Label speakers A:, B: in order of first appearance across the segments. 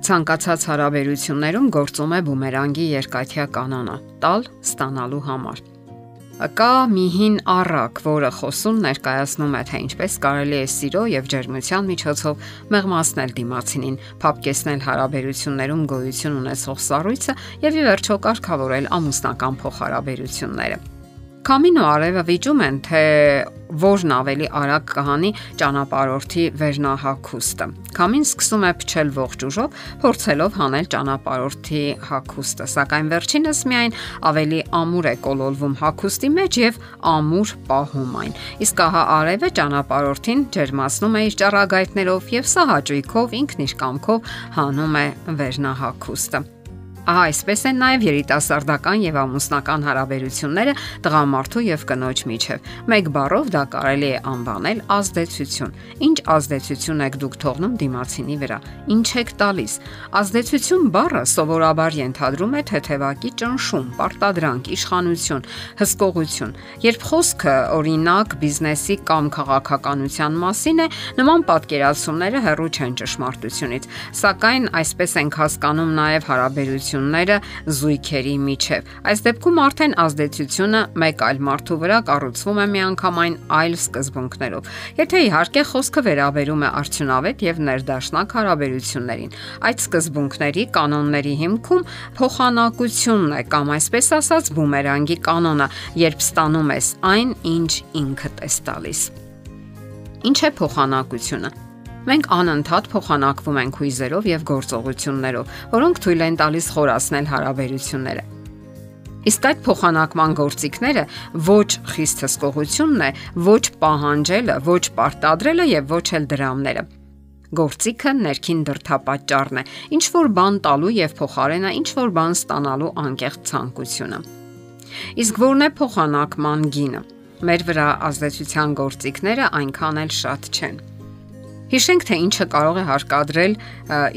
A: Ցանկացած հարաբերություններում գործում է բումերանգի երկաթյա կանոնը՝ տալ ստանալու համար։ Կա մի հին առակ, որը խոսուն ներկայացնում է, թե ինչպես կարելի է սիրո եւ ջերմության միջոցով մեղմացնել դիմացինին, փապկեսնել հարաբերություններում գոյություն ունեցող սառույցը եւ ի վերջո կարգավորել ամուսնական փոխհարաբերությունները։ Կամինո արևը վիճում են, թե որն ավելի արագ կհանի ճանապարհորդի վերնահակուստը։ Կամին սկսում է փչել ողջ ուժով, փորձելով հանել ճանապարհորդի հակուստը, սակայն վերջինս միայն ավելի ամուր է կոլոլվում հակուստի մեջ եւ ամուր պահում այն։ Իսկ ահա արևը ճանապարհորդին ջերմացնում է իր ճառագայթներով եւ սա հաճույքով ինքն իր կամքով հանում է վերնահակուստը։ Ահա այսպես են նաև երիտասարդական եւ ամուսնական հարաբերությունները տղամարդու եւ կնոջ միջև։ Մեկ բառով դա կարելի է անվանել ազդեցություն։ Ինչ ազդեցություն եք դուք թողնում դիմացինի վրա։ Ինչ եք տալիս։ Ազդեցություն բառը սովորաբար ենթադրում է թեթևակի ճնշում, պարտադրանք, իշխանություն, հսկողություն։ Երբ խոսքը օրինակ բիզնեսի կամ քաղաքականության մասին է, նման պատկերացումները հեռու չեն ճշմարտությունից։ Սակայն այսպես ենք հասկանում նաև հարաբերություն ազդեցությունները զույգերի միջև։ Այս դեպքում արդեն ազդեցությունը մեկ այլ մարդու վրա կառուցվում է միանգամայն այլ սկզբունքներով։ Եթե իհարկե խոսքը վերաբերում է արդյունավետ եւ ներդաշնակ հարաբերություններին, այդ սկզբունքների կանոնների հիմքում փոխանակությունն է կամ այսպես ասած բումերանգի կանոնը, երբ ստանում ես այն, ինչ ինքդ ես տալիս։ Ինչ է փոխանակությունը։ Մենք անընդհատ փոխանակվում ենք հույզերով եւ գործողություններով, որոնք թույլ են տալիս խորացնել հարաբերությունները։ Իսկ այդ փոխանակման գործիքները ոչ խիստ հսկողությունն է, ոչ պահանջելը, ոչ պարտադրելը եւ ոչ էլ դրամները։ Գործիքը ներքին դրթապաճառն է, ինչ որ բան տալու եւ փոխարենը ինչ որ բան ստանալու անկեղծ ցանկությունը։ Իսկ որն է փոխանակման գինը։ Մեր վրա ազդեցության գործիքները այնքան էլ շատ չեն։ Հիշենք, թե ինչը կարող է հարկադրել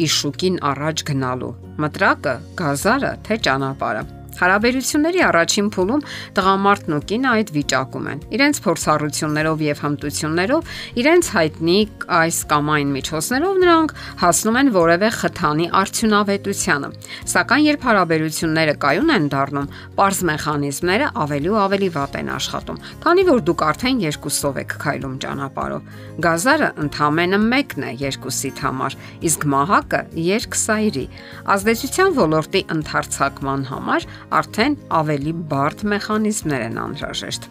A: իշուկին առաջ գնալու՝ մտրակը, գազարը, թե ճանապարհը։ Հարաբերությունների առաջին փուլում տղամարդն ու կինը այդ վիճակում են։ Իրենց փորձառություններով եւ հմտություններով, իրենց հայտնի այս կամ այն միջոցներով նրանք հասնում են որևէ խթանի արդյունավետությանը։ Սակայն երբ հարաբերությունները կայուն են դառնում, པարզ մեխանիզմները ավելի ու ավելի վատ են աշխատում, քանի որ դուք արդեն երկուսով եք քայլում ճանապարհով։ Գազարը ընդամենը մեկն է երկուսիդ համար, իսկ մահակը երկսայրի։ Ազդեցության ոլորտի ընդարձակման համար արդեն ավելի բարդ մեխանիզմներ են անհրաժեշտ,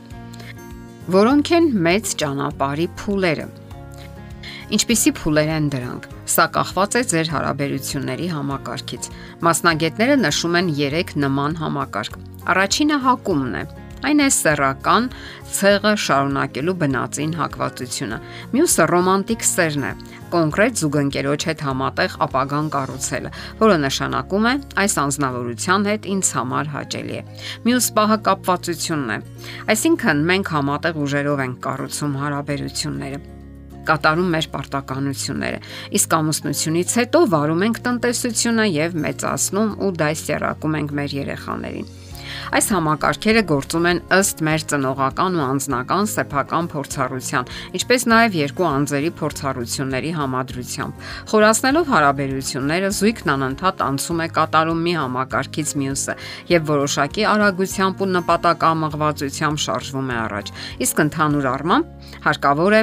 A: որոնք են մեծ ճանապարհի փուլերը։ Ինչպիսի փուլեր են դրանք։ Սա կախված է ձեր հարաբերությունների համակարգից։ Մասնագետները նշում են 3 նման համակարգ։ Առաջինը հակումն է, Այն է սեռական ցեղը շարունակելու բնածին հակվածությունը։ Մյուսը ռոմանտիկ սերն է, կոնկրետ զուգընկերոջ հետ համատեղ ապագան կառուցելը, որը նշանակում է այս անznավորության հետ ինձ համար հաճելի է։ Մյուս պահը կապվածությունն է։ Այսինքն մենք համատեղ ուժերով ենք կառուցում հարաբերությունները կատարում մեր պարտականությունները։ Իսկ ամուսնությունից հետո վարում ենք տնտեսությունը եւ մեծացնում ու դասերակում ենք մեր երեխաներին։ Այս համակարգերը գործում են ըստ մեր ծնողական ու անձնական սեփական փորձառության, ինչպես նաև երկու անձերի փորձառությունների համադրությամբ։ Խորացնելով հարաբերությունները զույգն անընդհատ անցում է կատարում մի համակարգից մյուսը եւ որոշակի արագությամբ ու նպատակամղվածությամբ շարժվում է առաջ։ Իսկ ընդհանուր առմամբ հարկավոր է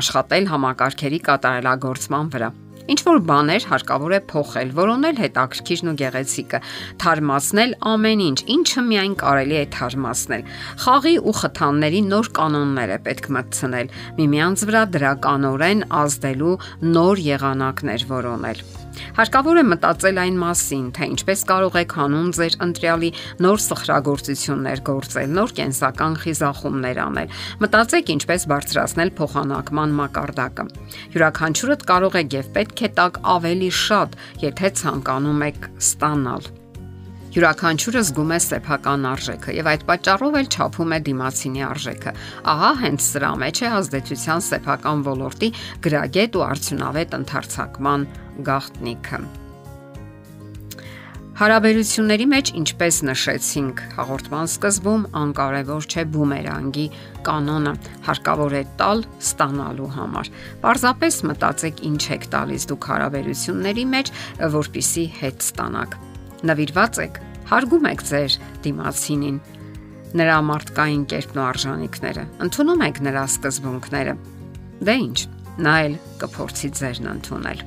A: աշխատել համակարգերի կատարելագործման վրա։ Ինչ որ բաներ հարկավոր է փոխել, որոնել հետաքրքիրն ու գեղեցիկը, թարմացնել ամեն ինչ, ինչը միայն կարելի է թարմացնել։ Խաղի ու խթանների նոր կանոններ է պետք մտցնել, միմյանց վրա դրականորեն ազդելու նոր եղանակներ որոնել։ Հարկավոր է մտածել այն մասին, թե ինչպես կարող եք հանուն ձեր ընտրյալի նոր սխրագործություններ գործել, նոր կենսական խիզախումներ անել։ Մտածեք ինչպես բարձրացնել փոխանակման մակարդակը։ Յուրաքանչյուրդ կարող եք եւ պետք է տակ ավելի շատ, եթե ցանկանում եք ստանալ Յուրաքանչյուրը զգում է սեփական արժեքը եւ այդ պատճառով էլ չափում է դիմացինի արժեքը։ Ահա հենց սրա մեջ է ազդեցության սեփական ոլորտի գրագետ ու արդյունավետ ընդարձակման գաղտնիքը։ Հարաբերությունների մեջ, ինչպես նշեցինք հաղորդման սկզբում, անկարևոր չէ բումերանգի կանոնը, հարկավոր է տալ ստանալու համար։ Պարզապես մտածեք ինչ եք տալիս դուք հարաբերությունների մեջ, որpիսի հետ ստանաք։ Նվիրված եք, հարգում եք ձեր դիմացինին, նրա մարդկային կերպն ու արժանինքները, ընդունում եք նրա սկզբունքները։ Դե ի՞նչ, նա էլ կփորձի ձերն ընդունել։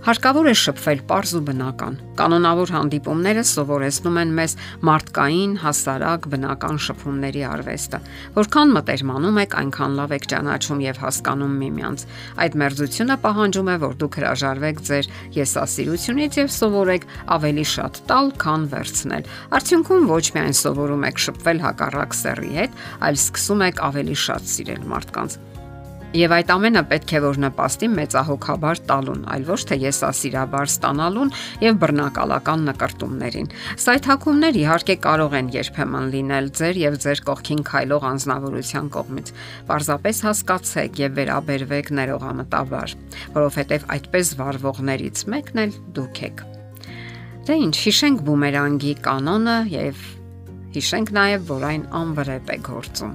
A: Հարկավոր է շփվել པարզ ու բնական։ Կանոնավոր հանդիպումները սովորեցնում են մեզ մարդկային, հասարակ, բնական շփումների արվեստը։ Որքան մտերմանում եք, այնքան լավ եք ճանաչում եւ հասկանում միմյանց։ Այդ մերձությունը պահանջում է, որ դուք հրաժարվեք ձեր եսասիրությունից եւ սովորեք ավելի շատ տալ, քան վերցնել։ Արդյունքում ոչ միայն սովորում եք շփվել հակառակ սեռի հետ, այլ սկսում եք ավելի շատ սիրել մարդկանց։ Եվ այդ ամենը պետք է որ նպաստի մեծահոգաբար տալուն, այլ ոչ թե եսասիրաբար ստանալուն եւ բռնակալական նկարտումներին։ Սայթակումներ իհարկե կարող են երբեմն լինել ձեր եւ ձեր կողքին քայլող անznավորության կողմից։ Պարզապես հասկացեք եւ վերաբերվեք ներողամտաբար, որովհետեւ այդպես վարվողներից մեկն էլ դուք եք։ Դե ինչ, հիշենք բումերանգի կանոնը եւ հիշենք նաեւ, որ այն անվրեպ է գործում։